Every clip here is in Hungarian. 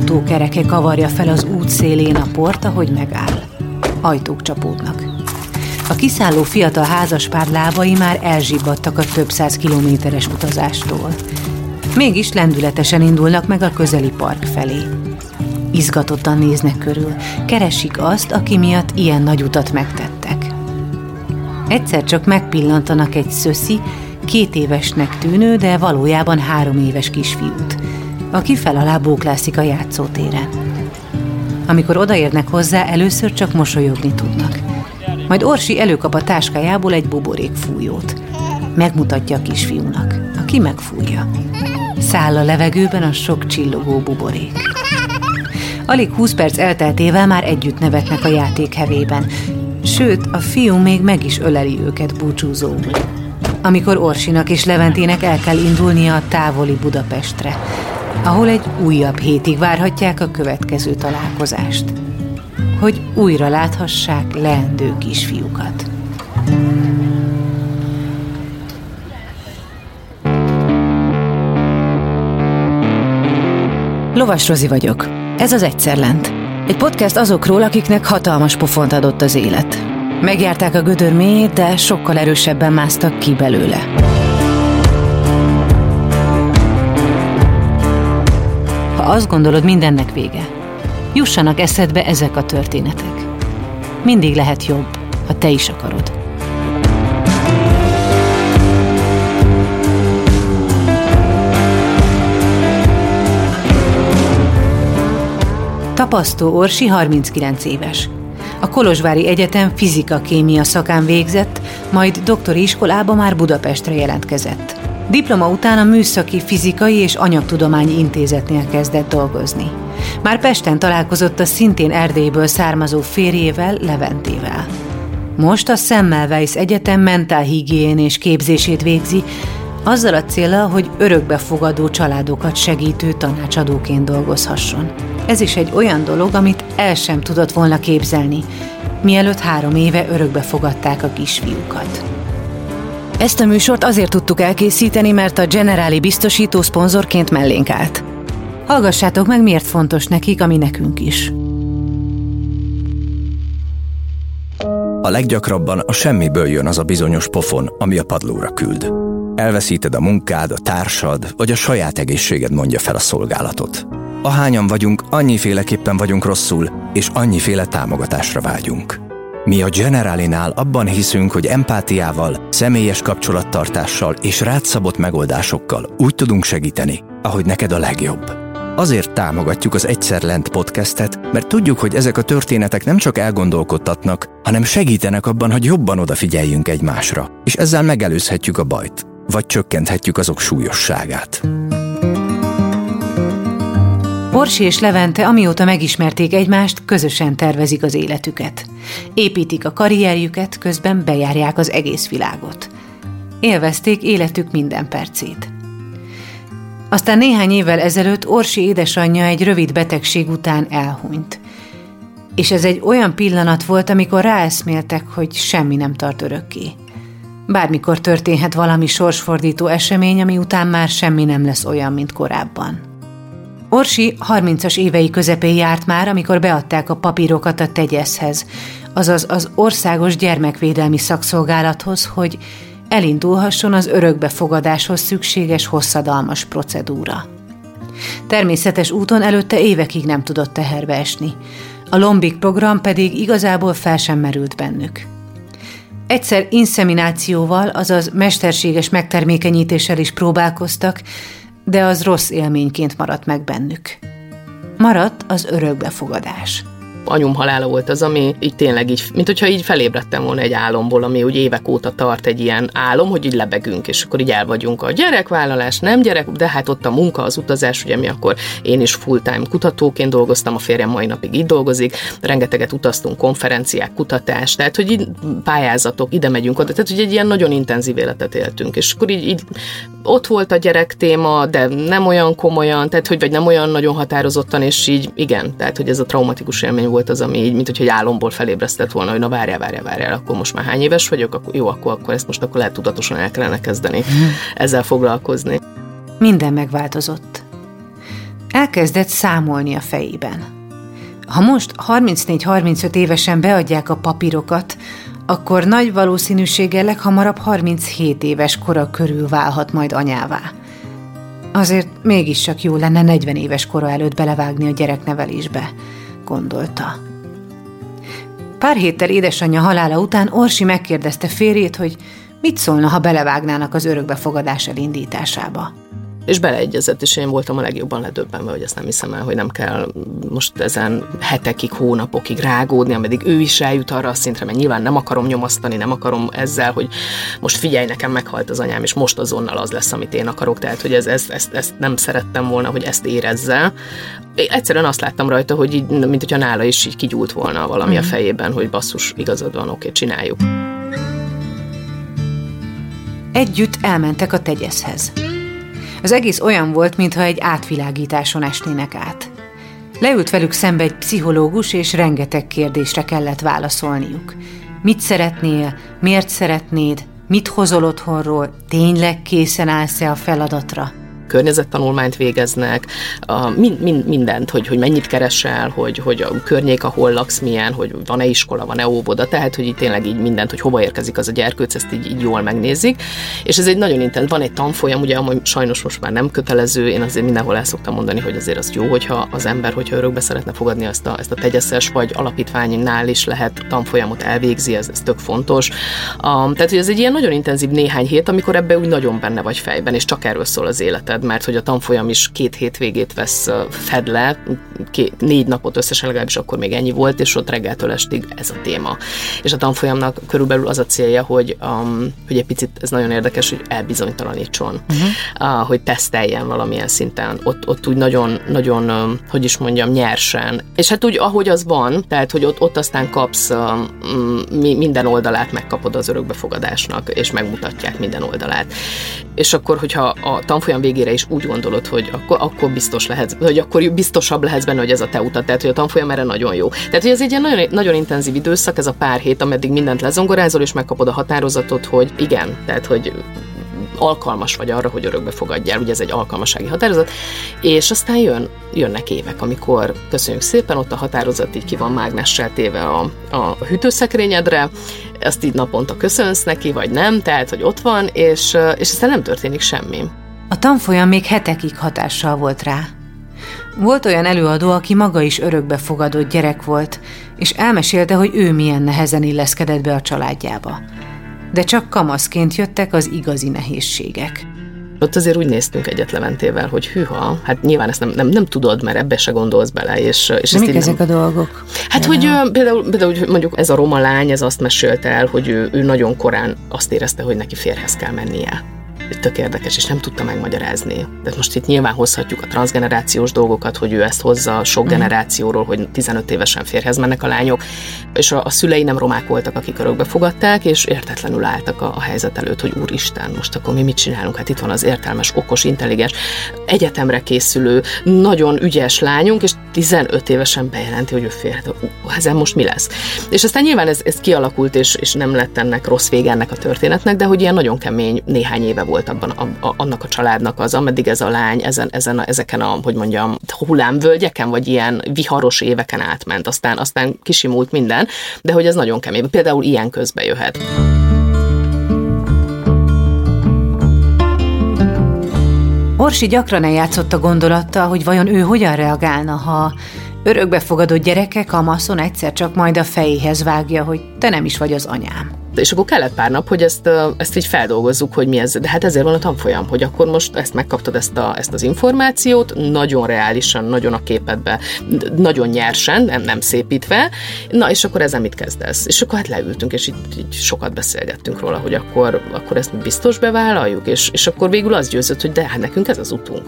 autókereke kavarja fel az út szélén a port, ahogy megáll. Ajtók csapódnak. A kiszálló fiatal házaspár lábai már elzsibbadtak a több száz kilométeres utazástól. Mégis lendületesen indulnak meg a közeli park felé. Izgatottan néznek körül, keresik azt, aki miatt ilyen nagy utat megtettek. Egyszer csak megpillantanak egy szöszi, két évesnek tűnő, de valójában három éves kisfiút, aki fel alá bóklászik a játszótéren. Amikor odaérnek hozzá, először csak mosolyogni tudnak. Majd Orsi előkap a táskájából egy buborék fújót. Megmutatja a kisfiúnak, aki megfújja. Száll a levegőben a sok csillogó buborék. Alig húsz perc elteltével már együtt nevetnek a játék hevében, sőt, a fiú még meg is öleli őket búcsúzóul. Amikor Orsinak és Leventének el kell indulnia a távoli Budapestre, ahol egy újabb hétig várhatják a következő találkozást, hogy újra láthassák leendő kisfiúkat. Lovas Rozi vagyok. Ez az Egyszer Lent. Egy podcast azokról, akiknek hatalmas pofont adott az élet. Megjárták a gödör mélyét, de sokkal erősebben másztak ki belőle. Ha azt gondolod, mindennek vége, jussanak eszedbe ezek a történetek. Mindig lehet jobb, ha te is akarod. Tapasztó Orsi 39 éves. A Kolozsvári Egyetem fizika-kémia szakán végzett, majd doktori iskolába már Budapestre jelentkezett. Diploma után a Műszaki Fizikai és Anyagtudományi Intézetnél kezdett dolgozni. Már Pesten találkozott a szintén Erdélyből származó férjével, Leventével. Most a Semmelweis Egyetem mentálhigién és képzését végzi, azzal a célra, hogy örökbefogadó családokat segítő tanácsadóként dolgozhasson. Ez is egy olyan dolog, amit el sem tudott volna képzelni, mielőtt három éve örökbe fogadták a kisfiúkat. Ezt a műsort azért tudtuk elkészíteni, mert a Generáli biztosító szponzorként mellénk állt. Hallgassátok meg, miért fontos nekik, ami nekünk is. A leggyakrabban a semmiből jön az a bizonyos pofon, ami a padlóra küld. Elveszíted a munkád, a társad, vagy a saját egészséged mondja fel a szolgálatot. Ahányan vagyunk, annyiféleképpen vagyunk rosszul, és annyiféle támogatásra vágyunk. Mi a Generalinál abban hiszünk, hogy empátiával, személyes kapcsolattartással és rátszabott megoldásokkal úgy tudunk segíteni, ahogy neked a legjobb. Azért támogatjuk az Egyszer Lent podcastet, mert tudjuk, hogy ezek a történetek nem csak elgondolkodtatnak, hanem segítenek abban, hogy jobban odafigyeljünk egymásra, és ezzel megelőzhetjük a bajt, vagy csökkenthetjük azok súlyosságát. Orsi és Levente, amióta megismerték egymást, közösen tervezik az életüket. Építik a karrierjüket, közben bejárják az egész világot. Élvezték életük minden percét. Aztán néhány évvel ezelőtt Orsi édesanyja egy rövid betegség után elhunyt. És ez egy olyan pillanat volt, amikor ráeszméltek, hogy semmi nem tart örökké. Bármikor történhet valami sorsfordító esemény, ami után már semmi nem lesz olyan, mint korábban. Orsi 30-as évei közepén járt már, amikor beadták a papírokat a tegyeszhez, azaz az Országos Gyermekvédelmi Szakszolgálathoz, hogy elindulhasson az örökbefogadáshoz szükséges hosszadalmas procedúra. Természetes úton előtte évekig nem tudott teherbe esni. A Lombik program pedig igazából fel sem merült bennük. Egyszer inszeminációval, azaz mesterséges megtermékenyítéssel is próbálkoztak, de az rossz élményként maradt meg bennük. Maradt az örökbefogadás anyum halála volt az, ami így tényleg így, mint hogyha így felébredtem volna egy álomból, ami úgy évek óta tart egy ilyen álom, hogy így lebegünk, és akkor így el vagyunk a gyerekvállalás, nem gyerek, de hát ott a munka, az utazás, ugye mi akkor én is full-time kutatóként dolgoztam, a férjem mai napig így dolgozik, rengeteget utaztunk, konferenciák, kutatás, tehát hogy így pályázatok, ide megyünk oda, tehát hogy egy ilyen nagyon intenzív életet éltünk, és akkor így, így ott volt a gyerek téma, de nem olyan komolyan, tehát hogy vagy nem olyan nagyon határozottan, és így igen, tehát hogy ez a traumatikus élmény volt az, ami így, mint hogy egy álomból felébresztett volna, hogy na várjál, várjál, várjál, akkor most már hány éves vagyok, akkor jó, akkor, akkor ezt most akkor lehet tudatosan el kellene kezdeni ezzel foglalkozni. Minden megváltozott. Elkezdett számolni a fejében. Ha most 34-35 évesen beadják a papírokat, akkor nagy valószínűséggel leghamarabb 37 éves kora körül válhat majd anyává. Azért mégis csak jó lenne 40 éves kora előtt belevágni a gyereknevelésbe, gondolta. Pár héttel édesanyja halála után Orsi megkérdezte férjét, hogy mit szólna, ha belevágnának az örökbefogadás elindításába és beleegyezett, és én voltam a legjobban ledöbbenve, hogy ezt nem hiszem el, hogy nem kell most ezen hetekig, hónapokig rágódni, ameddig ő is eljut arra a szintre, mert nyilván nem akarom nyomasztani, nem akarom ezzel, hogy most figyelj, nekem meghalt az anyám, és most azonnal az lesz, amit én akarok, tehát hogy ez, ez, ezt, ezt nem szerettem volna, hogy ezt érezze. Én egyszerűen azt láttam rajta, hogy így, mint hogyha nála is így kigyúlt volna valami mm. a mhm. fejében, hogy basszus, igazad van, oké, csináljuk. Együtt elmentek a tegyeszhez. Az egész olyan volt, mintha egy átvilágításon esnének át. Leült velük szembe egy pszichológus, és rengeteg kérdésre kellett válaszolniuk. Mit szeretnél? Miért szeretnéd? Mit hozol otthonról? Tényleg készen állsz-e a feladatra? Környezettanulmányt végeznek, a, mind, mind, mindent, hogy, hogy mennyit keresel, hogy, hogy a környék, ahol laksz, milyen, hogy van-e iskola, van-e óvoda, tehát, hogy így tényleg így mindent, hogy hova érkezik az a gyerkőc, ezt így, így jól megnézik. És ez egy nagyon intens, van egy tanfolyam, ugye, ami sajnos most már nem kötelező, én azért mindenhol el szoktam mondani, hogy azért az jó, hogyha az ember, hogyha örökbe szeretne fogadni ezt a, ezt a tegyeszes, vagy alapítványnál is lehet tanfolyamot elvégzi, ez, ez tök fontos. Um, tehát, hogy ez egy ilyen nagyon intenzív néhány hét, amikor ebbe úgy nagyon benne vagy fejben, és csak erről szól az életed neked, mert hogy a tanfolyam is két hétvégét vesz fed le, két, négy napot összesen legalábbis akkor még ennyi volt, és ott reggeltől estig ez a téma. És a tanfolyamnak körülbelül az a célja, hogy, um, hogy egy picit, ez nagyon érdekes, hogy elbizonytalanítson, uh-huh. uh, hogy teszteljen valamilyen szinten. Ott, ott úgy nagyon, nagyon, um, hogy is mondjam, nyersen. És hát úgy, ahogy az van, tehát, hogy ott, ott aztán kapsz um, minden oldalát megkapod az örökbefogadásnak, és megmutatják minden oldalát. És akkor, hogyha a tanfolyam végére végére is úgy gondolod, hogy akkor, akkor biztos lehet, hogy akkor biztosabb lehetsz benne, hogy ez a te utat, tehát hogy a tanfolyam erre nagyon jó. Tehát, hogy ez egy ilyen nagyon, nagyon intenzív időszak, ez a pár hét, ameddig mindent lezongorázol, és megkapod a határozatot, hogy igen, tehát, hogy alkalmas vagy arra, hogy örökbe fogadjál, ugye ez egy alkalmasági határozat, és aztán jön, jönnek évek, amikor köszönjük szépen, ott a határozat így ki van mágnessel téve a, a hűtőszekrényedre, ezt így naponta köszönsz neki, vagy nem, tehát, hogy ott van, és, és aztán nem történik semmi. A tanfolyam még hetekig hatással volt rá. Volt olyan előadó, aki maga is örökbefogadott gyerek volt, és elmesélte, hogy ő milyen nehezen illeszkedett be a családjába. De csak kamaszként jöttek az igazi nehézségek. Ott azért úgy néztünk egyet Leventével, hogy hűha, hát nyilván ezt nem, nem, nem tudod, mert ebbe se gondolsz bele. És, és De mik ezek nem... a dolgok? Hát, hogy például, például hogy mondjuk ez a roma lány, ez azt mesélte el, hogy ő, ő nagyon korán azt érezte, hogy neki férhez kell mennie tök érdekes, és nem tudta megmagyarázni. De most itt nyilván hozhatjuk a transgenerációs dolgokat, hogy ő ezt hozza sok mm. generációról, hogy 15 évesen férhez mennek a lányok, és a, a szülei nem romák voltak, akik örökbe fogadták, és értetlenül álltak a, a helyzet előtt, hogy úristen, most akkor mi mit csinálunk? Hát itt van az értelmes, okos, intelligens, egyetemre készülő, nagyon ügyes lányunk, és 15 évesen bejelenti, hogy ő férhet. Uh, ezen most mi lesz? És aztán nyilván ez, ez kialakult, és, és nem lett ennek rossz vége ennek a történetnek, de hogy ilyen nagyon kemény néhány éve volt abban a, a, annak a családnak az, ameddig ez a lány ezen, ezen a, ezeken a, hogy mondjam, hullámvölgyeken, vagy ilyen viharos éveken átment, aztán, aztán kisimult minden, de hogy ez nagyon kemény. Például ilyen közbe jöhet. Orsi gyakran eljátszott a gondolattal, hogy vajon ő hogyan reagálna, ha örökbefogadott gyereke kamaszon egyszer csak majd a fejéhez vágja, hogy te nem is vagy az anyám. És akkor kellett pár nap, hogy ezt, ezt így feldolgozzuk, hogy mi ez. De hát ezért van a tanfolyam, hogy akkor most ezt megkaptad ezt, a, ezt az információt, nagyon reálisan, nagyon a képedbe, nagyon nyersen, nem, nem szépítve, na és akkor ezzel mit kezdesz? És akkor hát leültünk, és így, így sokat beszélgettünk róla, hogy akkor, akkor ezt biztos bevállaljuk, és, és akkor végül az győzött, hogy de hát nekünk ez az utunk.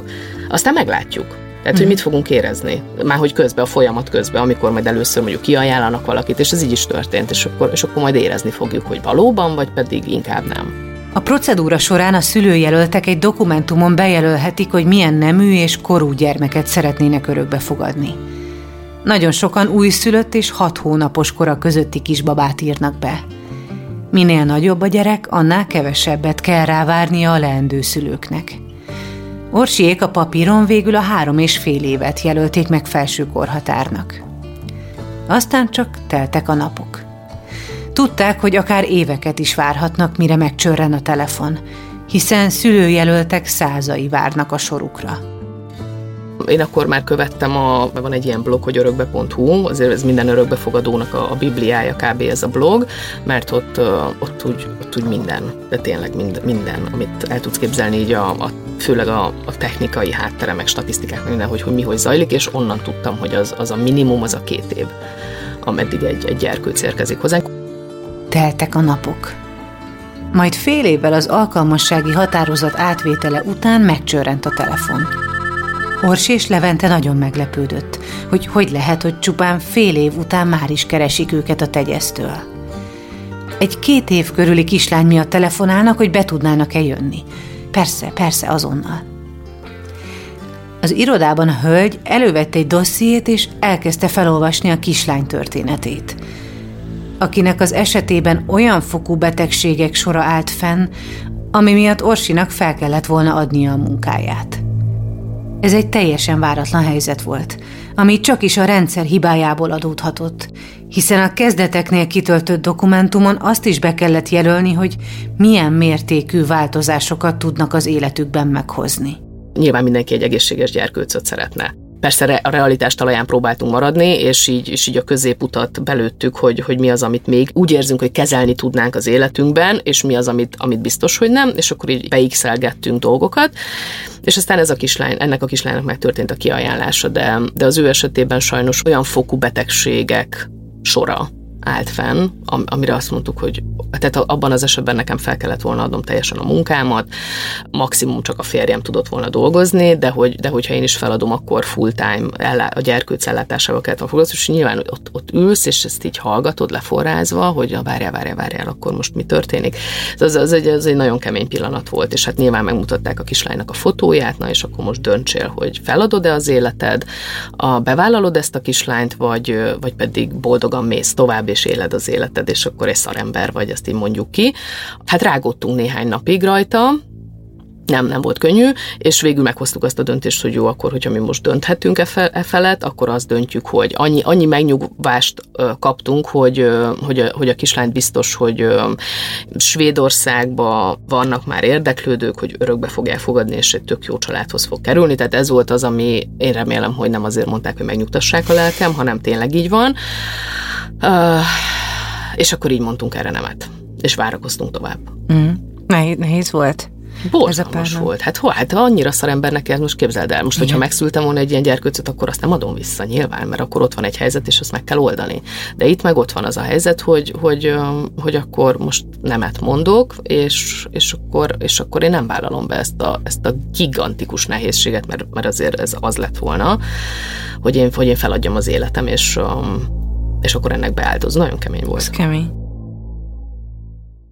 Aztán meglátjuk. Tehát, hogy mit fogunk érezni. Már hogy közben, a folyamat közben, amikor majd először mondjuk kiajánlanak valakit, és ez így is történt, és akkor, és akkor majd érezni fogjuk, hogy valóban, vagy pedig inkább nem. A procedúra során a szülőjelöltek egy dokumentumon bejelölhetik, hogy milyen nemű és korú gyermeket szeretnének örökbe fogadni. Nagyon sokan újszülött és hat hónapos kora közötti kisbabát írnak be. Minél nagyobb a gyerek, annál kevesebbet kell rávárnia a leendő szülőknek. Orsiék a papíron végül a három és fél évet jelölték meg felső korhatárnak. Aztán csak teltek a napok. Tudták, hogy akár éveket is várhatnak, mire megcsörren a telefon, hiszen szülőjelöltek százai várnak a sorukra. Én akkor már követtem, a, van egy ilyen blog, hogy örökbe.hu, azért ez minden örökbefogadónak a, a bibliája kb. ez a blog, mert ott, ott, úgy, ott úgy minden, de tényleg mind, minden, amit el tudsz képzelni így a, a főleg a, a technikai háttere, meg statisztikák, minden, hogy, hogy mi hogy zajlik, és onnan tudtam, hogy az, az a minimum, az a két év, ameddig egy, egy gyerkőc érkezik hozzánk. Teltek a napok. Majd fél évvel az alkalmassági határozat átvétele után megcsörrent a telefon. Orsi és Levente nagyon meglepődött, hogy hogy lehet, hogy csupán fél év után már is keresik őket a tegyeztől. Egy két év körüli kislány miatt telefonálnak, hogy be tudnának-e jönni. Persze, persze, azonnal. Az irodában a hölgy elővette egy dossziét, és elkezdte felolvasni a kislány történetét – akinek az esetében olyan fokú betegségek sora állt fenn, ami miatt Orsinak fel kellett volna adnia a munkáját. Ez egy teljesen váratlan helyzet volt, ami csak is a rendszer hibájából adódhatott, hiszen a kezdeteknél kitöltött dokumentumon azt is be kellett jelölni, hogy milyen mértékű változásokat tudnak az életükben meghozni. Nyilván mindenki egy egészséges gyerkőcöt szeretne. Persze a realitás talaján próbáltunk maradni, és így, és így a középutat belőttük, hogy, hogy mi az, amit még úgy érzünk, hogy kezelni tudnánk az életünkben, és mi az, amit, amit biztos, hogy nem, és akkor így beixelgettünk dolgokat. És aztán ez a kislány, ennek a kislánynak megtörtént a kiajánlása, de, de az ő esetében sajnos olyan fokú betegségek sora állt fenn, amire azt mondtuk, hogy tehát abban az esetben nekem fel kellett volna adnom teljesen a munkámat, maximum csak a férjem tudott volna dolgozni, de, hogy, de hogyha én is feladom, akkor full-time a gyerkőc ellátásával kellett foglalkozni, és nyilván ott, ott ülsz, és ezt így hallgatod leforrázva, hogy a várjál, várjál, várjál, akkor most mi történik. Ez, az, egy, az egy nagyon kemény pillanat volt, és hát nyilván megmutatták a kislánynak a fotóját, na és akkor most döntsél, hogy feladod-e az életed, a, bevállalod ezt a kislányt, vagy, vagy pedig boldogan mész tovább, és éled az életed, és akkor egy szarember vagy, ezt így mondjuk ki. Hát rágottunk néhány napig rajta, nem, nem volt könnyű, és végül meghoztuk azt a döntést, hogy jó, akkor, hogyha mi most dönthetünk e, fe, e felett, akkor azt döntjük, hogy annyi, annyi megnyugvást ö, kaptunk, hogy, ö, hogy, a, hogy a kislányt biztos, hogy ö, Svédországban vannak már érdeklődők, hogy örökbe fogják fogadni, és egy tök jó családhoz fog kerülni, tehát ez volt az, ami én remélem, hogy nem azért mondták, hogy megnyugtassák a lelkem, hanem tényleg így van. Uh, és akkor így mondtunk erre nemet, és várakoztunk tovább. Mm. Nehéz volt? Borzalmas volt. Hát, ho, hát annyira szarembernek ez most képzeld el. Most, Igen. hogyha megszültem volna egy ilyen gyerkőcöt, akkor azt nem adom vissza nyilván, mert akkor ott van egy helyzet, és azt meg kell oldani. De itt meg ott van az a helyzet, hogy, hogy, hogy akkor most nemet mondok, és, és, akkor, és akkor én nem vállalom be ezt a, ezt a gigantikus nehézséget, mert, mert azért ez az lett volna, hogy én, hogy én feladjam az életem, és, és akkor ennek beáldoz. Nagyon kemény volt. Ez kemény.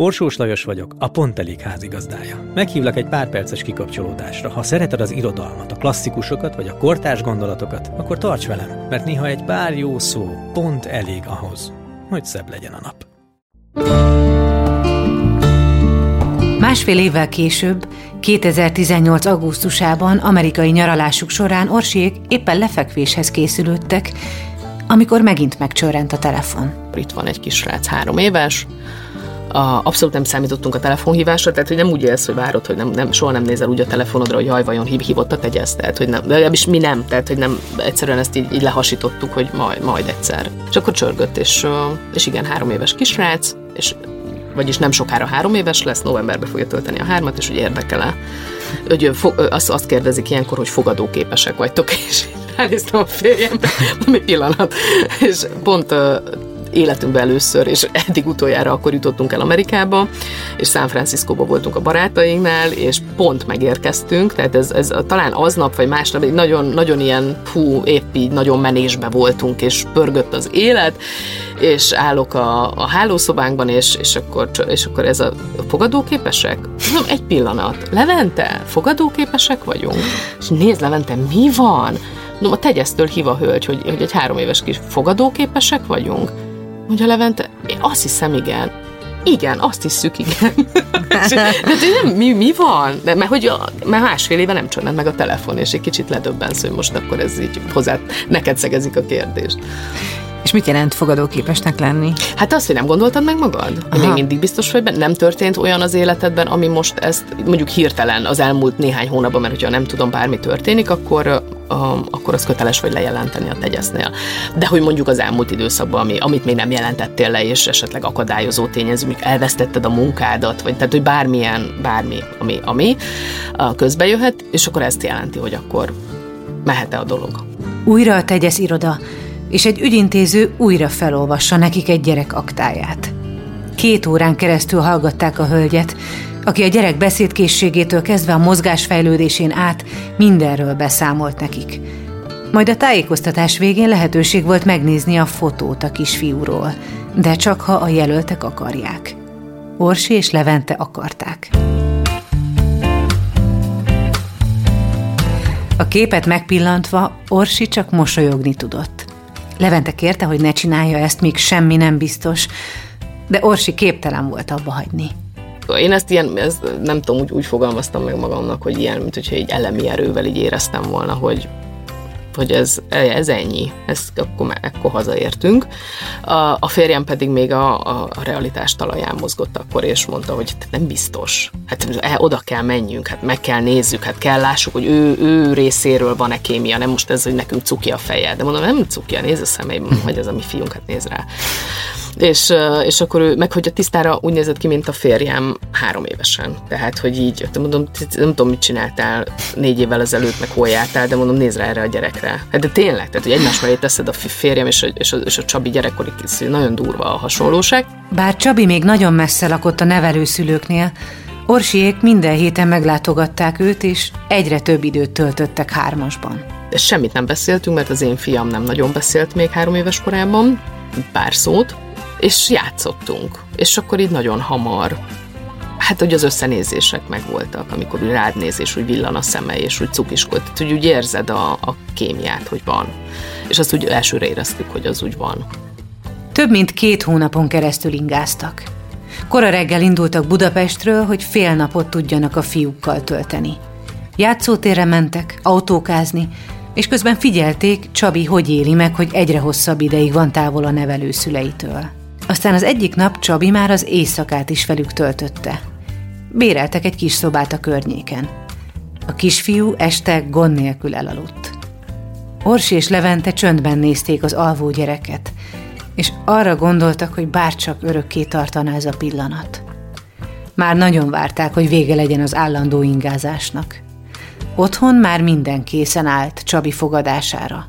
Orsós Lajos vagyok, a Pont Elég házigazdája. Meghívlak egy pár perces kikapcsolódásra. Ha szereted az irodalmat, a klasszikusokat vagy a kortárs gondolatokat, akkor tarts velem, mert néha egy pár jó szó pont elég ahhoz, hogy szebb legyen a nap. Másfél évvel később, 2018. augusztusában amerikai nyaralásuk során Orsiék éppen lefekvéshez készülődtek, amikor megint megcsörrent a telefon. Itt van egy kisrác, három éves, a, abszolút nem számítottunk a telefonhívásra, tehát hogy nem úgy élsz, hogy várod, hogy nem, nem, soha nem nézel úgy a telefonodra, hogy haj, vajon hív, hívott a tegyesz, tehát hogy nem, de legalábbis mi nem, tehát hogy nem, egyszerűen ezt így, így lehasítottuk, hogy majd, majd egyszer. És akkor csörgött, és, és igen, három éves kisrác, és vagyis nem sokára három éves lesz, novemberben fogja tölteni a hármat, és hogy érdekel-e. Hogy azt, azt kérdezik ilyenkor, hogy fogadóképesek vagytok, és ránéztem a férjembe, mi pillanat, és pont életünkben először, és eddig utoljára akkor jutottunk el Amerikába, és San Franciscóba voltunk a barátainknál, és pont megérkeztünk, tehát ez, ez talán aznap vagy másnap egy nagyon, nagyon ilyen, hú, épp így nagyon menésbe voltunk, és pörgött az élet, és állok a, a hálószobánkban, és, és, akkor, és akkor ez a fogadóképesek? Nem, egy pillanat. Levente, fogadóképesek vagyunk? És nézd, Levente, mi van? No, a tegyesztől hív a hölgy, hogy, hogy egy három éves kis fogadóképesek vagyunk. Mondja Levente, én azt hiszem, igen. Igen, azt hiszük, igen. De nem, mi, mi van? De, mert, hogy mert másfél éve nem csörned meg a telefon, és egy kicsit ledöbbensz, hogy most akkor ez így hozzá, neked szegezik a kérdést. És mit jelent fogadóképesnek lenni? Hát azt, hogy nem gondoltad meg magad? Aha. Még mindig biztos vagy benne? Nem történt olyan az életedben, ami most ezt mondjuk hirtelen az elmúlt néhány hónapban, mert hogyha nem tudom, bármi történik, akkor akkor az köteles vagy lejelenteni a tegyesznél. De hogy mondjuk az elmúlt időszakban, ami, amit még nem jelentettél le, és esetleg akadályozó tényező, mondjuk elvesztetted a munkádat, vagy tehát, hogy bármilyen, bármi, ami, ami közbe jöhet, és akkor ezt jelenti, hogy akkor mehet-e a dolog. Újra a tegyesz iroda, és egy ügyintéző újra felolvassa nekik egy gyerek aktáját. Két órán keresztül hallgatták a hölgyet, aki a gyerek beszédkészségétől kezdve a mozgásfejlődésén át mindenről beszámolt nekik. Majd a tájékoztatás végén lehetőség volt megnézni a fotót a kisfiúról, de csak ha a jelöltek akarják. Orsi és Levente akarták. A képet megpillantva Orsi csak mosolyogni tudott. Levente kérte, hogy ne csinálja ezt, míg semmi nem biztos, de Orsi képtelen volt abba hagyni. Én ezt ilyen, ezt nem tudom, úgy, úgy fogalmaztam meg magamnak, hogy ilyen, mint hogyha egy elemi erővel így éreztem volna, hogy, hogy ez, ez ennyi, ezt akkor, akkor hazaértünk. A, a férjem pedig még a, a, a realitás talaján mozgott akkor, és mondta, hogy nem biztos. Hát e, oda kell menjünk, hát meg kell nézzük, hát kell lássuk, hogy ő, ő részéről van-e kémia, nem most ez, hogy nekünk cuki a feje. De mondom, nem cuki, néz a szemeim, hogy ez a mi fiunk, hát néz rá és, és akkor ő, meg hogy a tisztára úgy nézett ki, mint a férjem három évesen. Tehát, hogy így, mondom, nem tudom, mit csináltál négy évvel ezelőtt, meg hol jártál, de mondom, nézd rá erre a gyerekre. Hát de tényleg, tehát, hogy egymás mellé teszed a férjem és a, és a, és a Csabi gyerekkori nagyon durva a hasonlóság. Bár Csabi még nagyon messze lakott a nevelőszülőknél, Orsiék minden héten meglátogatták őt, és egyre több időt töltöttek hármasban. De semmit nem beszéltünk, mert az én fiam nem nagyon beszélt még három éves korában, pár szót, és játszottunk. És akkor így nagyon hamar hát hogy az összenézések megvoltak, amikor úgy rád néz, és úgy villan a szeme, és úgy cukiskod, tehát úgy, úgy érzed a, a kémiát, hogy van. És azt úgy elsőre éreztük, hogy az úgy van. Több mint két hónapon keresztül ingáztak. Kora reggel indultak Budapestről, hogy fél napot tudjanak a fiúkkal tölteni. Játszótérre mentek, autókázni, és közben figyelték, Csabi hogy éli meg, hogy egyre hosszabb ideig van távol a nevelőszüleitől. Aztán az egyik nap Csabi már az éjszakát is velük töltötte. Béreltek egy kis szobát a környéken. A kisfiú este gond nélkül elaludt. Orsi és Levente csöndben nézték az alvó gyereket, és arra gondoltak, hogy bárcsak örökké tartaná ez a pillanat. Már nagyon várták, hogy vége legyen az állandó ingázásnak. Otthon már minden készen állt Csabi fogadására.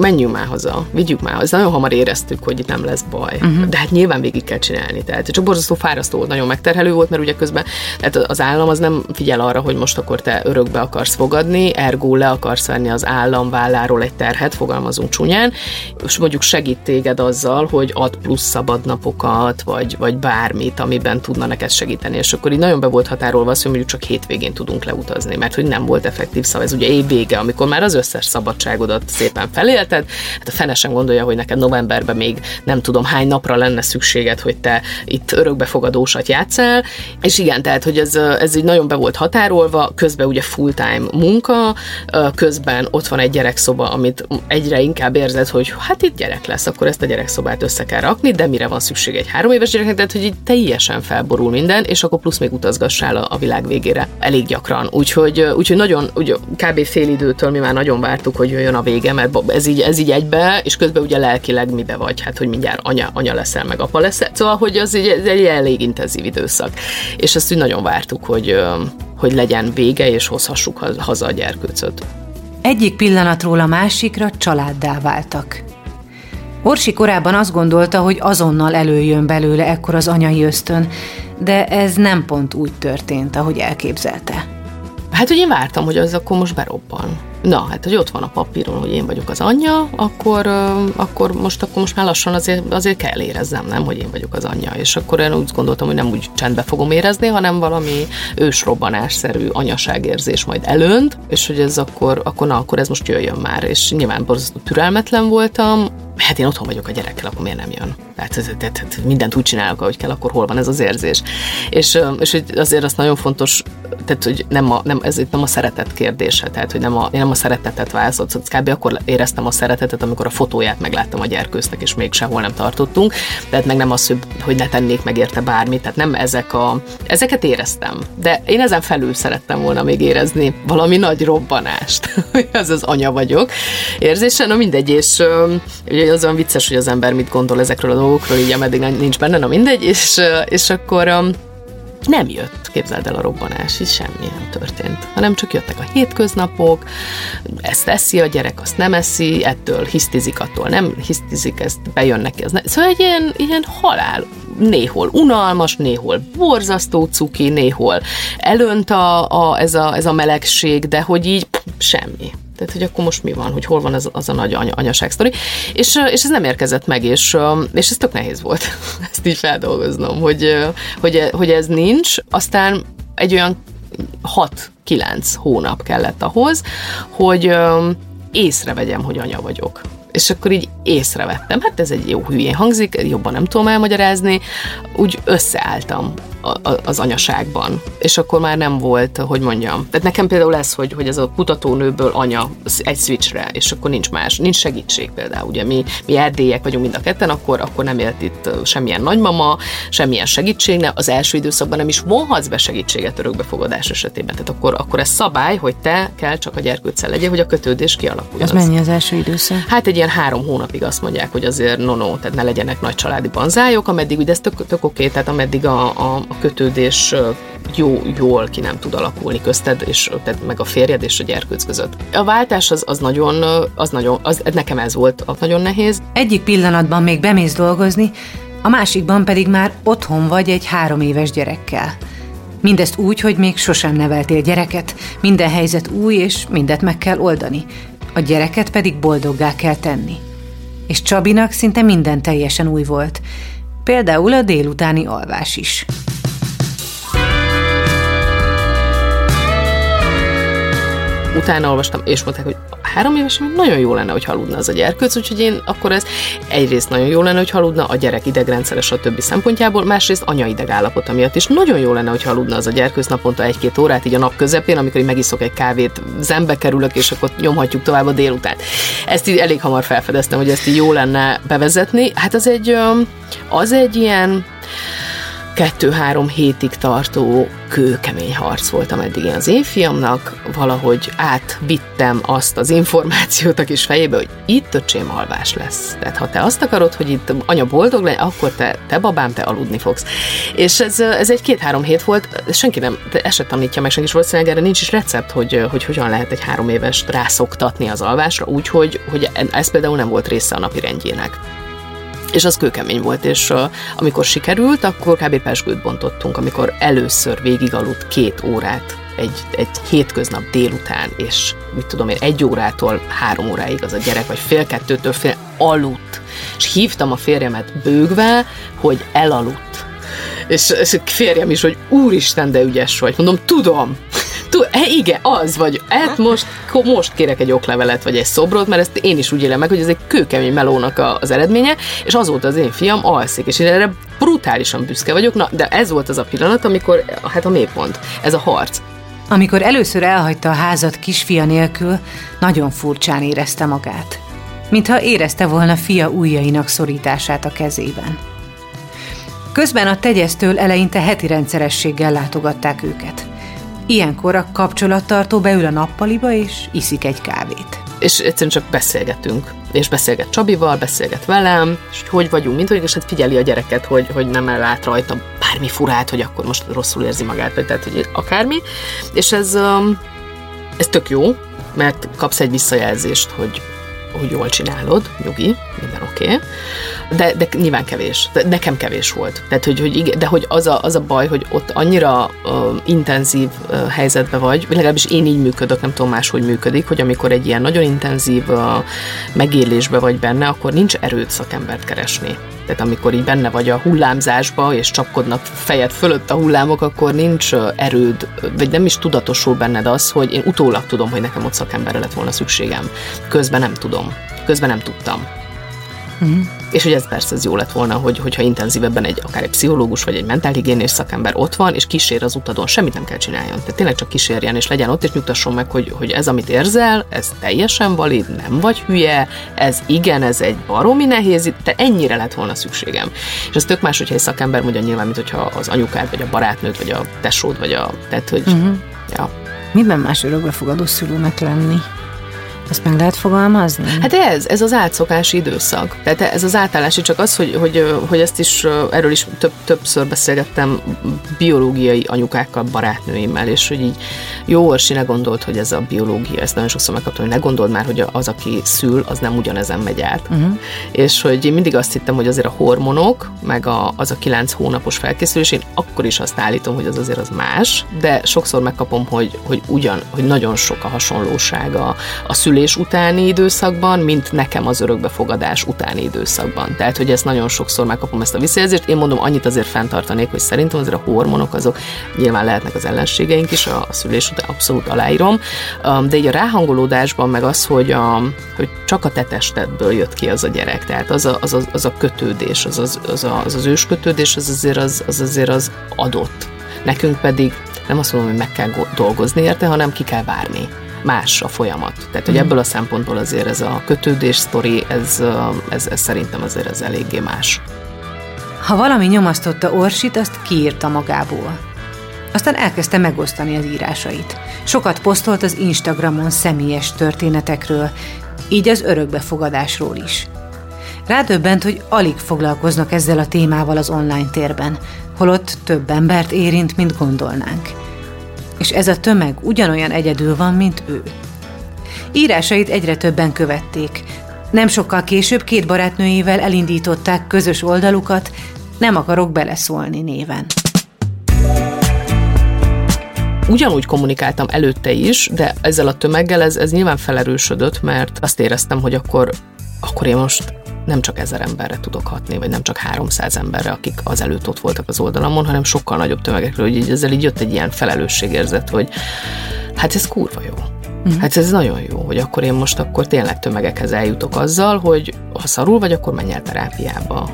Menjünk már haza, vigyük már haza. Nagyon hamar éreztük, hogy itt nem lesz baj. Uh-huh. De hát nyilván végig kell csinálni. Tehát csak borzasztó fárasztó volt, nagyon megterhelő volt, mert ugye közben tehát az állam az nem figyel arra, hogy most akkor te örökbe akarsz fogadni, ergo le akarsz venni az állam válláról egy terhet, fogalmazunk csúnyán, és mondjuk segít téged azzal, hogy ad plusz szabadnapokat, vagy, vagy bármit, amiben tudna neked segíteni. És akkor így nagyon be volt határolva az, hogy mondjuk csak hétvégén tudunk leutazni, mert hogy nem volt effektív szava. Ez ugye évvége, amikor már az összes szabadságodat szépen felélt, életed. Hát a fene sem gondolja, hogy neked novemberben még nem tudom hány napra lenne szükséged, hogy te itt örökbefogadósat játszál. És igen, tehát, hogy ez, ez így nagyon be volt határolva, közben ugye full-time munka, közben ott van egy gyerekszoba, amit egyre inkább érzed, hogy hát itt gyerek lesz, akkor ezt a gyerekszobát össze kell rakni, de mire van szükség egy három éves gyereknek, tehát hogy így teljesen felborul minden, és akkor plusz még utazgassál a, világ végére elég gyakran. Úgyhogy, úgyhogy nagyon, ugye kb. fél időtől mi már nagyon vártuk, hogy jöjjön a vége, mert ez így, ez így egybe, és közben ugye lelkileg mibe vagy, hát hogy mindjárt anya, anya leszel, meg apa leszel. Szóval, hogy az egy, ez egy elég intenzív időszak. És ezt úgy nagyon vártuk, hogy, hogy legyen vége, és hozhassuk haza a gyerkőcöt. Egyik pillanatról a másikra családdá váltak. Orsi korábban azt gondolta, hogy azonnal előjön belőle ekkor az anyai ösztön, de ez nem pont úgy történt, ahogy elképzelte. Hát, hogy én vártam, hogy az akkor most berobban. Na, hát, hogy ott van a papíron, hogy én vagyok az anyja, akkor, akkor most akkor most már lassan azért, azért kell éreznem, nem, hogy én vagyok az anyja. És akkor én úgy gondoltam, hogy nem úgy csendbe fogom érezni, hanem valami ősrobbanásszerű anyaságérzés majd előnt, és hogy ez akkor, akkor na, akkor ez most jöjjön már. És nyilván borzasztó türelmetlen voltam, hát én otthon vagyok a gyerekkel, akkor miért nem jön? Tehát, tehát, tehát mindent úgy csinálok, ahogy kell, akkor hol van ez az érzés. És, és hogy azért az nagyon fontos, tehát, hogy nem a, nem, ez itt nem a szeretet kérdése, tehát, hogy nem a, nem a szeretetet válaszolt, szóval kb. akkor éreztem a szeretetet, amikor a fotóját megláttam a gyerkőznek, és még sehol nem tartottunk, tehát meg nem az, hogy ne tennék meg érte bármit, tehát nem ezek a, ezeket éreztem, de én ezen felül szerettem volna még érezni valami nagy robbanást, az az anya vagyok érzése, na mindegy, és ugye az olyan vicces, hogy az ember mit gondol ezekről a dolgokról, így ameddig nincs benne, na mindegy, és, és akkor nem jött, képzeld el a robbanás, és semmi nem történt, hanem csak jöttek a hétköznapok, ezt eszi a gyerek, azt nem eszi, ettől hisztizik, attól nem hisztizik, ezt bejön neki, az ne. Szóval egy ilyen, ilyen halál néhol unalmas, néhol borzasztó cuki, néhol elönt a, a, ez, a, ez a melegség, de hogy így pff, semmi. Tehát, hogy akkor most mi van, hogy hol van az, az a nagy anya, anyaság sztori. És, és ez nem érkezett meg, és, és ez tök nehéz volt ezt így feldolgoznom, hogy, hogy, hogy ez nincs. Aztán egy olyan 6-9 hónap kellett ahhoz, hogy észrevegyem, hogy anya vagyok. És akkor így észrevettem, hát ez egy jó hülyén hangzik, jobban nem tudom elmagyarázni, úgy összeálltam az anyaságban. És akkor már nem volt, hogy mondjam. Tehát nekem például ez, hogy, hogy ez a kutatónőből anya egy switchre, és akkor nincs más, nincs segítség például. Ugye mi, mi erdélyek vagyunk mind a ketten, akkor, akkor nem élt itt semmilyen nagymama, semmilyen segítség, ne, az első időszakban nem is vonhatsz be segítséget örökbefogadás esetében. Tehát akkor, akkor ez szabály, hogy te kell csak a gyerkőccel legyél, hogy a kötődés kialakuljon. Ez mennyi az első időszak? Hát egy ilyen három hónapig azt mondják, hogy azért no, no tehát ne legyenek nagy családi banzályok, ameddig, ugye ez tök, tök oké, tehát ameddig a, a, a kötődés jó, jól ki nem tud alakulni közted, és meg a férjed és a gyerkőc között. A váltás az, az nagyon, az nagyon, az, nekem ez volt az nagyon nehéz. Egyik pillanatban még bemész dolgozni, a másikban pedig már otthon vagy egy három éves gyerekkel. Mindezt úgy, hogy még sosem neveltél gyereket, minden helyzet új, és mindet meg kell oldani. A gyereket pedig boldoggá kell tenni. És Csabinak szinte minden teljesen új volt. Például a délutáni alvás is. Utána olvastam, és mondták, hogy három évesen nagyon jó lenne, hogy haludna az a gyerkőc, úgyhogy én akkor ez egyrészt nagyon jó lenne, hogy haludna a gyerek idegrendszeres a többi szempontjából, másrészt anya idegállapota miatt is nagyon jó lenne, hogy haludna az a gyerkőc naponta egy-két órát, így a nap közepén, amikor én megiszok egy kávét, zembe kerülök, és akkor nyomhatjuk tovább a délután. Ezt így elég hamar felfedeztem, hogy ezt így jó lenne bevezetni. Hát az egy, az egy ilyen kettő-három hétig tartó kőkemény harc volt, ameddig én az én fiamnak valahogy átvittem azt az információt a kis fejébe, hogy itt öcsém alvás lesz. Tehát ha te azt akarod, hogy itt anya boldog legyen, akkor te, te babám, te aludni fogsz. És ez, ez egy két-három hét volt, senki nem, ezt se tanítja meg, senki is valószínűleg erre nincs is recept, hogy, hogy hogyan lehet egy három éves rászoktatni az alvásra, úgyhogy hogy ez például nem volt része a napi rendjének és az kőkemény volt, és uh, amikor sikerült, akkor kb. pesgőt bontottunk, amikor először végigaludt két órát egy, egy hétköznap délután, és mit tudom én, egy órától három óráig az a gyerek, vagy fél kettőtől fél aludt. És hívtam a férjemet bőgve, hogy elaludt. És, és férjem is, hogy úristen, de ügyes vagy. Mondom, tudom, Tú, e, igen, az vagy. Hát most, most kérek egy oklevelet, vagy egy szobrot, mert ezt én is úgy élem meg, hogy ez egy kőkemény melónak az eredménye, és azóta az én fiam alszik, és én erre brutálisan büszke vagyok, na, de ez volt az a pillanat, amikor, hát a mélypont, ez a harc. Amikor először elhagyta a házat kisfia nélkül, nagyon furcsán érezte magát. Mintha érezte volna fia ujjainak szorítását a kezében. Közben a tegyeztől eleinte heti rendszerességgel látogatták őket. Ilyenkor a kapcsolattartó beül a nappaliba, és iszik egy kávét. És egyszerűen csak beszélgetünk. És beszélget Csabival, beszélget velem, és hogy hogy vagyunk, mint hogy, és hát figyeli a gyereket, hogy, hogy nem ellát rajta bármi furát, hogy akkor most rosszul érzi magát, vagy tehát, hogy akármi. És ez, ez tök jó, mert kapsz egy visszajelzést, hogy hogy jól csinálod, nyugi, minden oké, okay. de, de nyilván kevés. De nekem kevés volt. Tehát, hogy, hogy igen, de hogy az a, az a baj, hogy ott annyira uh, intenzív uh, helyzetbe vagy, vagy legalábbis én így működök, nem tudom máshogy működik, hogy amikor egy ilyen nagyon intenzív uh, megélésbe vagy benne, akkor nincs erőt szakembert keresni. Tehát amikor így benne vagy a hullámzásba, és csapkodnak fejed fölött a hullámok, akkor nincs erőd, vagy nem is tudatosul benned az, hogy én utólag tudom, hogy nekem ott szakemberre lett volna szükségem. Közben nem tudom. Közben nem tudtam. Uh-huh. És hogy ez persze ez jó lett volna, hogy, hogyha intenzívebben egy akár egy pszichológus vagy egy mentálhigiénés szakember ott van, és kísér az utadon, semmit nem kell csináljon. Tehát tényleg csak kísérjen, és legyen ott, és nyugtasson meg, hogy, hogy ez, amit érzel, ez teljesen valid, nem vagy hülye, ez igen, ez egy baromi nehéz, te ennyire lett volna szükségem. És ez tök más, hogyha egy szakember mondja nyilván, mint hogyha az anyukád, vagy a barátnőd, vagy a tesód, vagy a, tehát, hogy, uh-huh. ja. Miben más örökbefogadó szülőnek lenni? Ezt meg lehet fogalmazni? Hát ez, ez az átszokási időszak. Tehát ez az átállási, csak az, hogy, hogy, hogy ezt is, erről is több, többször beszélgettem biológiai anyukákkal, barátnőimmel, és hogy így jó, Orsi ne gondolt, hogy ez a biológia, ezt nagyon sokszor megkaptam, hogy ne gondold már, hogy az, aki szül, az nem ugyanezen megy át. Uh-huh. És hogy én mindig azt hittem, hogy azért a hormonok, meg a, az a kilenc hónapos felkészülés, én akkor is azt állítom, hogy az azért az más, de sokszor megkapom, hogy, hogy ugyan, hogy nagyon sok a hasonlóság a, a szülés szülés utáni időszakban, mint nekem az örökbefogadás utáni időszakban. Tehát, hogy ezt nagyon sokszor megkapom ezt a visszajelzést. Én mondom, annyit azért fenntartanék, hogy szerintem azért a hormonok azok nyilván lehetnek az ellenségeink is a, a szülés után, abszolút aláírom, de így a ráhangolódásban meg az, hogy, a, hogy csak a te testedből jött ki az a gyerek, tehát az a, az a, az a kötődés, az az, az, a, az, az őskötődés, az azért az, az azért az adott. Nekünk pedig nem azt mondom, hogy meg kell dolgozni érte, hanem ki kell várni más a folyamat. Tehát, hogy mhm. ebből a szempontból azért ez a kötődés sztori, ez, ez, ez szerintem azért ez eléggé más. Ha valami nyomasztotta Orsit, azt kiírta magából. Aztán elkezdte megosztani az írásait. Sokat posztolt az Instagramon személyes történetekről, így az örökbefogadásról is. Rádöbbent, hogy alig foglalkoznak ezzel a témával az online térben, holott több embert érint, mint gondolnánk és ez a tömeg ugyanolyan egyedül van, mint ő. Írásait egyre többen követték. Nem sokkal később két barátnőjével elindították közös oldalukat, nem akarok beleszólni néven. Ugyanúgy kommunikáltam előtte is, de ezzel a tömeggel ez, ez nyilván felerősödött, mert azt éreztem, hogy akkor, akkor én most nem csak ezer emberre tudok hatni, vagy nem csak 300 emberre, akik az előtt ott voltak az oldalamon, hanem sokkal nagyobb tömegekről, hogy így ezzel így jött egy ilyen felelősségérzet, hogy hát ez kurva jó. Mm. Hát ez nagyon jó, hogy akkor én most akkor tényleg tömegekhez eljutok azzal, hogy ha szarul vagy, akkor menj el terápiába.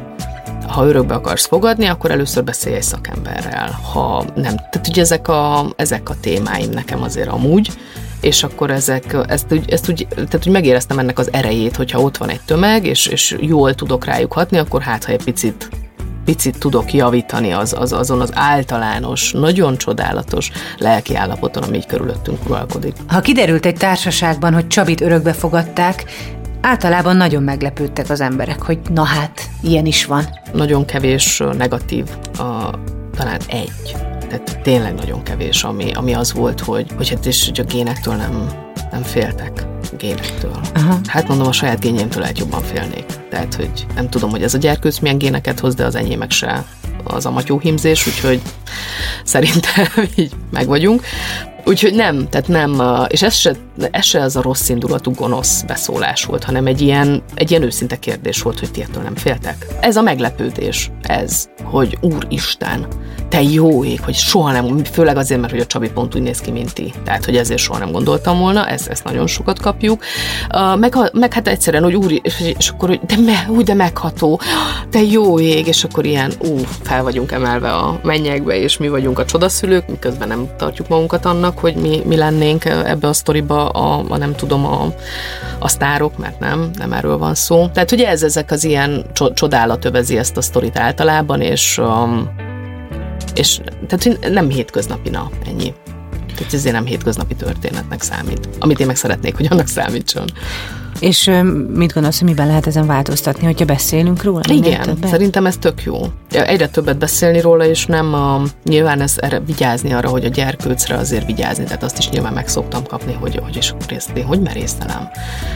Ha örökbe akarsz fogadni, akkor először beszélj egy szakemberrel. Ha nem, tehát ugye ezek a, ezek a témáim nekem azért amúgy, és akkor ezek, ezt, úgy, ezt úgy, tehát úgy megéreztem ennek az erejét, hogyha ott van egy tömeg, és, és jól tudok rájuk hatni, akkor hát, ha egy picit picit tudok javítani az, az, azon az általános, nagyon csodálatos lelki állapoton, ami így körülöttünk uralkodik. Ha kiderült egy társaságban, hogy Csabit örökbe fogadták, általában nagyon meglepődtek az emberek, hogy na hát, ilyen is van. Nagyon kevés negatív, a, talán egy tehát tényleg nagyon kevés, ami, ami az volt, hogy, hogy hát és hogy a génektől nem, nem féltek génektől. Aha. Hát mondom, a saját génjémtől lehet jobban félnék. Tehát, hogy nem tudom, hogy ez a gyerkőc milyen géneket hoz, de az enyémek se az a matyóhímzés, úgyhogy szerintem így meg vagyunk. Úgyhogy nem, tehát nem, és ez se, ez se az a rossz indulatú gonosz beszólás volt, hanem egy ilyen, egy ilyen őszinte kérdés volt, hogy ti ettől nem féltek. Ez a meglepődés, ez, hogy Úristen, te jó ég, hogy soha nem, főleg azért, mert hogy a Csabi pont úgy néz ki, mint ti. Tehát, hogy ezért soha nem gondoltam volna, ezt, ezt nagyon sokat kapjuk. Meg, meg hát egyszerűen, hogy úr, és, és akkor, hogy de, me, úgy, de megható, te jó ég, és akkor ilyen, ú, fel vagyunk emelve a mennyekbe, és mi vagyunk a csodaszülők, miközben nem tartjuk magunkat annak, hogy mi, mi lennénk ebbe a sztoriba a, a nem tudom, a, a sztárok, mert nem, nem erről van szó. Tehát ugye ez ezek az ilyen csodálat övezi ezt a sztorit általában, és um, és tehát nem hétköznapi nap, ennyi. Tehát ezért nem hétköznapi történetnek számít. Amit én meg szeretnék, hogy annak számítson. És mit gondolsz, hogy miben lehet ezen változtatni, hogyha beszélünk róla? Igen, szerintem ez tök jó. Egyre többet beszélni róla, és nem a, nyilván ez erre vigyázni arra, hogy a gyerkőcre azért vigyázni, tehát azt is nyilván meg szoktam kapni, hogy, hogy és én hogy merészelem,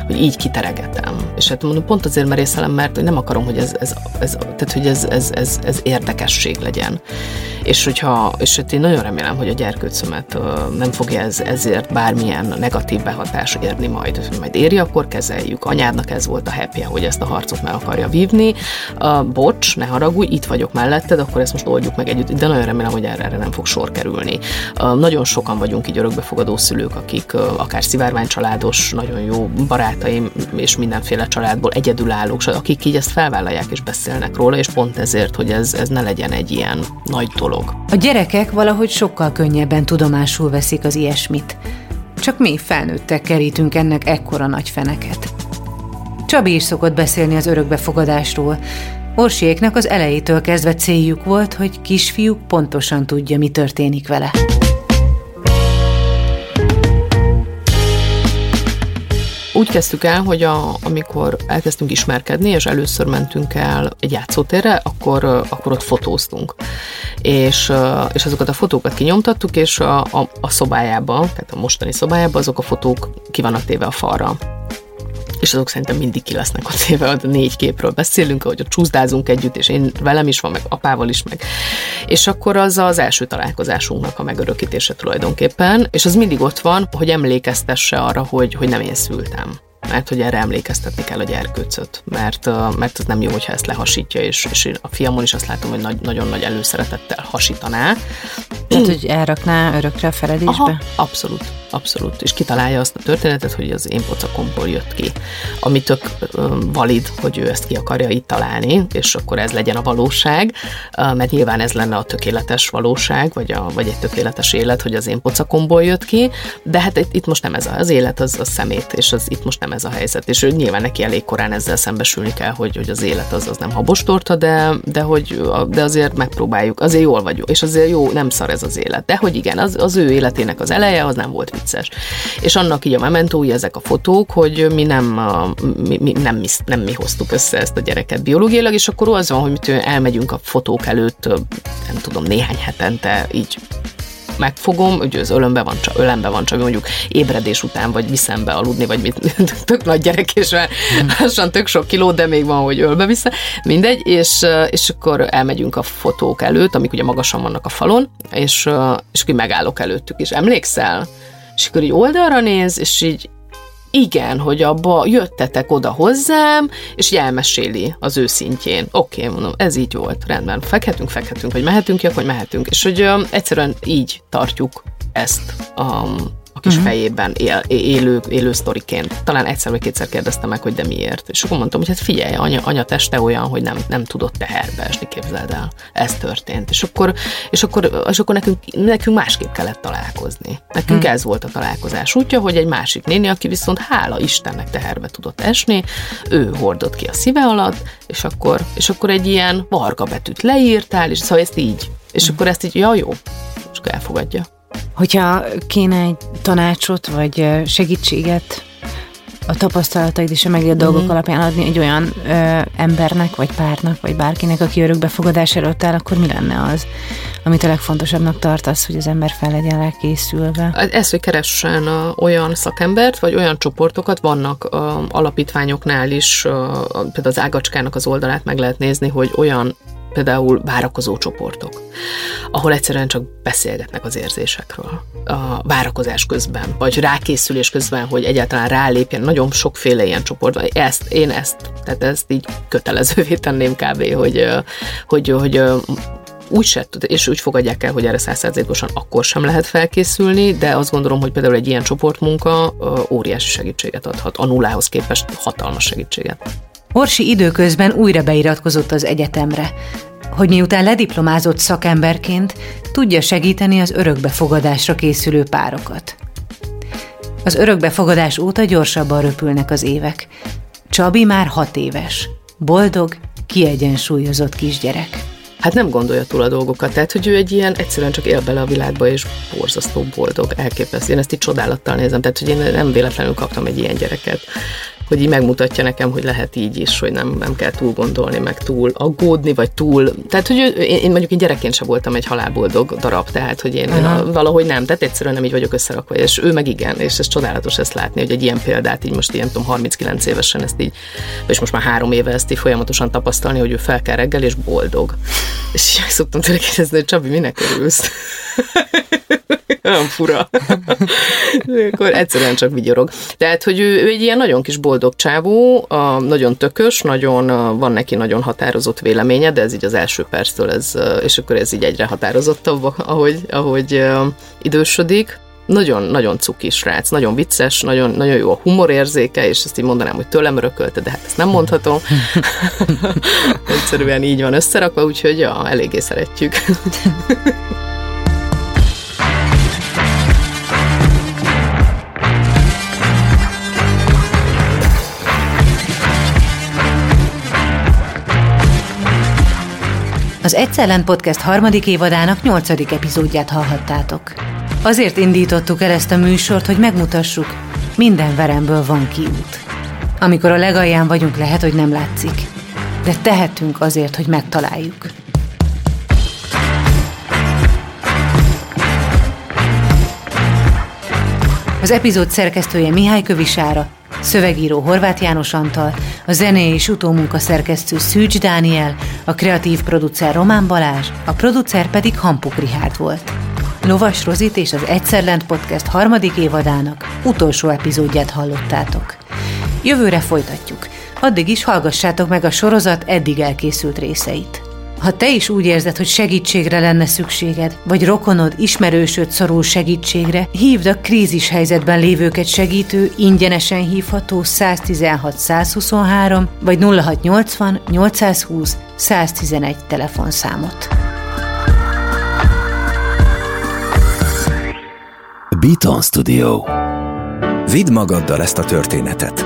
hogy így kiteregetem. És hát mondom, pont azért merészelem, mert nem akarom, hogy ez, ez, ez tehát, hogy ez, ez, ez, ez érdekesség legyen. És hogyha, és hát én nagyon remélem, hogy a gyerkőcömet nem fogja ez, ezért bármilyen negatív behatás érni majd. Majd éri, akkor kezeljük. Anyádnak ez volt a happy hogy ezt a harcot meg akarja vívni. Uh, bocs, ne haragudj, itt vagyok melletted, akkor ezt most oldjuk meg együtt. De nagyon remélem, hogy erre, erre nem fog sor kerülni. Uh, nagyon sokan vagyunk így örökbefogadó szülők, akik uh, akár szivárvány családos, nagyon jó barátaim és mindenféle családból egyedülállók, akik így ezt felvállalják és beszélnek róla, és pont ezért, hogy ez, ez ne legyen egy ilyen nagy dolog. A gyerekek valahogy sokkal könnyebben tudomásul veszik az ilyesmit. Csak mi felnőttek kerítünk ennek ekkora nagy feneket. Csabi is szokott beszélni az örökbefogadásról. Orsiéknak az elejétől kezdve céljuk volt, hogy kisfiúk pontosan tudja, mi történik vele. Úgy kezdtük el, hogy a, amikor elkezdtünk ismerkedni, és először mentünk el egy játszótérre, akkor, akkor ott fotóztunk. És, és azokat a fotókat kinyomtattuk, és a, a, a szobájába, tehát a mostani szobájába azok a fotók ki vannak téve a falra és azok szerintem mindig ki lesznek a téve, a négy képről beszélünk, ahogy a csúszdázunk együtt, és én velem is van, meg apával is, meg. És akkor az az első találkozásunknak a megörökítése tulajdonképpen, és az mindig ott van, hogy emlékeztesse arra, hogy, hogy nem én szültem mert hogy erre emlékeztetni kell a gyerkőcöt, mert, mert ez nem jó, hogyha ezt lehasítja, és, és a fiamon is azt látom, hogy nagy, nagyon nagy előszeretettel hasítaná. Tehát, hogy elrakná örökre a feledésbe? Aha, abszolút, abszolút. És kitalálja azt a történetet, hogy az én pocakomból jött ki. Ami tök valid, hogy ő ezt ki akarja itt találni, és akkor ez legyen a valóság, mert nyilván ez lenne a tökéletes valóság, vagy, a, vagy egy tökéletes élet, hogy az én pocakomból jött ki, de hát itt, itt most nem ez az élet, az a szemét, és az itt most nem ez a helyzet. És ő nyilván neki elég korán ezzel szembesülni kell, hogy, hogy az élet az, az nem habostorta, de, de, hogy, de azért megpróbáljuk, azért jól vagyok, és azért jó, nem szar ez az élet. De hogy igen, az, az ő életének az eleje, az nem volt vicces. És annak így a mementói ezek a fotók, hogy mi nem, mi, mi, nem, mi, nem mi hoztuk össze ezt a gyereket biológiailag, és akkor az van, hogy mi elmegyünk a fotók előtt, nem tudom, néhány hetente így megfogom, ugye az ölömbe van, csak, ölembe van, csak mondjuk ébredés után, vagy viszem be aludni, vagy mit, tök nagy gyerek, és már lassan tök sok kiló, de még van, hogy ölbe vissza, mindegy, és, és akkor elmegyünk a fotók előtt, amik ugye magasan vannak a falon, és, és akkor megállok előttük, és emlékszel? És akkor így oldalra néz, és így igen, hogy abba jöttetek oda hozzám, és így elmeséli az ő szintjén. Oké, okay, mondom, ez így volt, rendben. Fekhetünk, fekhetünk, vagy mehetünk ki, akkor mehetünk. És hogy um, egyszerűen így tartjuk ezt um, a kis uh-huh. fejében él, élő, élő sztoriként. Talán egyszer vagy kétszer kérdeztem meg, hogy de miért. És akkor mondtam, hogy hát figyelj, anya, anya teste olyan, hogy nem, nem tudott teherbe esni, képzeld el. Ez történt. És akkor, és akkor, és akkor nekünk, nekünk másképp kellett találkozni. Nekünk uh-huh. ez volt a találkozás útja, hogy egy másik néni, aki viszont hála Istennek teherbe tudott esni, ő hordott ki a szíve alatt, és akkor, és akkor egy ilyen varga betűt leírtál, és szóval ezt így. És uh-huh. akkor ezt így, ja jó, és akkor elfogadja. Hogyha kéne egy tanácsot, vagy segítséget a tapasztalataid és a megélt mm-hmm. dolgok alapján adni egy olyan ö, embernek, vagy párnak, vagy bárkinek, aki örökbefogadás előtt áll, akkor mi lenne az, amit a legfontosabbnak tartasz, hogy az ember fel legyen készülve? Ez, hogy keressen olyan szakembert, vagy olyan csoportokat, vannak alapítványoknál is, például az Ágacskának az oldalát meg lehet nézni, hogy olyan például várakozó csoportok, ahol egyszerűen csak beszélgetnek az érzésekről a várakozás közben, vagy rákészülés közben, hogy egyáltalán rálépjen. Nagyon sokféle ilyen csoport van. Ezt, én ezt, tehát ezt így kötelezővé tenném kb., hogy, hogy, hogy úgy se, és úgy fogadják el, hogy erre százszerzékosan akkor sem lehet felkészülni, de azt gondolom, hogy például egy ilyen csoportmunka óriási segítséget adhat, a nullához képest hatalmas segítséget. Orsi időközben újra beiratkozott az egyetemre, hogy miután lediplomázott szakemberként tudja segíteni az örökbefogadásra készülő párokat. Az örökbefogadás óta gyorsabban röpülnek az évek. Csabi már hat éves. Boldog, kiegyensúlyozott kisgyerek. Hát nem gondolja túl a dolgokat, tehát hogy ő egy ilyen egyszerűen csak él bele a világba, és borzasztó boldog, elképesztő. Én ezt így csodálattal nézem, tehát hogy én nem véletlenül kaptam egy ilyen gyereket hogy így megmutatja nekem, hogy lehet így is, hogy nem, nem kell túl gondolni, meg túl aggódni, vagy túl, tehát hogy én, mondjuk én gyerekként sem voltam egy halálboldog darab, tehát hogy én, én a, valahogy nem, tehát egyszerűen nem így vagyok összerakva, és ő meg igen, és ez csodálatos ezt látni, hogy egy ilyen példát így most ilyen tudom, 39 évesen ezt így, és most már három éve ezt így folyamatosan tapasztalni, hogy ő fel kell reggel, és boldog. És így szoktam tőle kérdezni, hogy Csabi, minek örülsz? Olyan fura. Akkor egyszerűen csak vigyorog. Tehát, hogy ő, ő egy ilyen nagyon kis boldog csávó, a, nagyon tökös, nagyon, van neki nagyon határozott véleménye, de ez így az első perctől, ez, és akkor ez így egyre határozottabb, ahogy, ahogy idősödik nagyon, nagyon cuki srác, nagyon vicces, nagyon, nagyon jó a humorérzéke, és ezt így mondanám, hogy tőlem örökölte, de hát ezt nem mondhatom. Egyszerűen így van összerakva, úgyhogy ja, eléggé szeretjük. Az Egyszellen Podcast harmadik évadának nyolcadik epizódját hallhattátok. Azért indítottuk el ezt a műsort, hogy megmutassuk, minden veremből van kiút. Amikor a legalján vagyunk, lehet, hogy nem látszik, de tehetünk azért, hogy megtaláljuk. Az epizód szerkesztője Mihály Kövisára, szövegíró Horváth János Antal, a zené és utómunka szerkesztő Szűcs Dániel, a kreatív producer Román Balázs, a producer pedig Hampuk Rihárd volt. Lovas Rozit és az Egyszerlent Podcast harmadik évadának utolsó epizódját hallottátok. Jövőre folytatjuk. Addig is hallgassátok meg a sorozat eddig elkészült részeit. Ha te is úgy érzed, hogy segítségre lenne szükséged, vagy rokonod, ismerősöd szorul segítségre, hívd a krízis helyzetben lévőket segítő, ingyenesen hívható 116 123 vagy 0680 820 111 telefonszámot. Beaton Studio. Vidd magaddal ezt a történetet.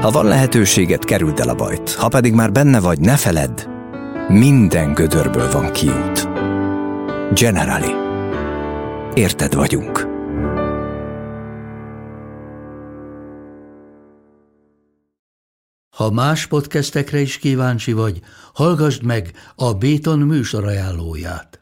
Ha van lehetőséget, kerüld el a bajt. Ha pedig már benne vagy, ne feledd, minden gödörből van kiút. Generali. Érted vagyunk. Ha más podcastekre is kíváncsi vagy, hallgassd meg a Béton műsor ajánlóját.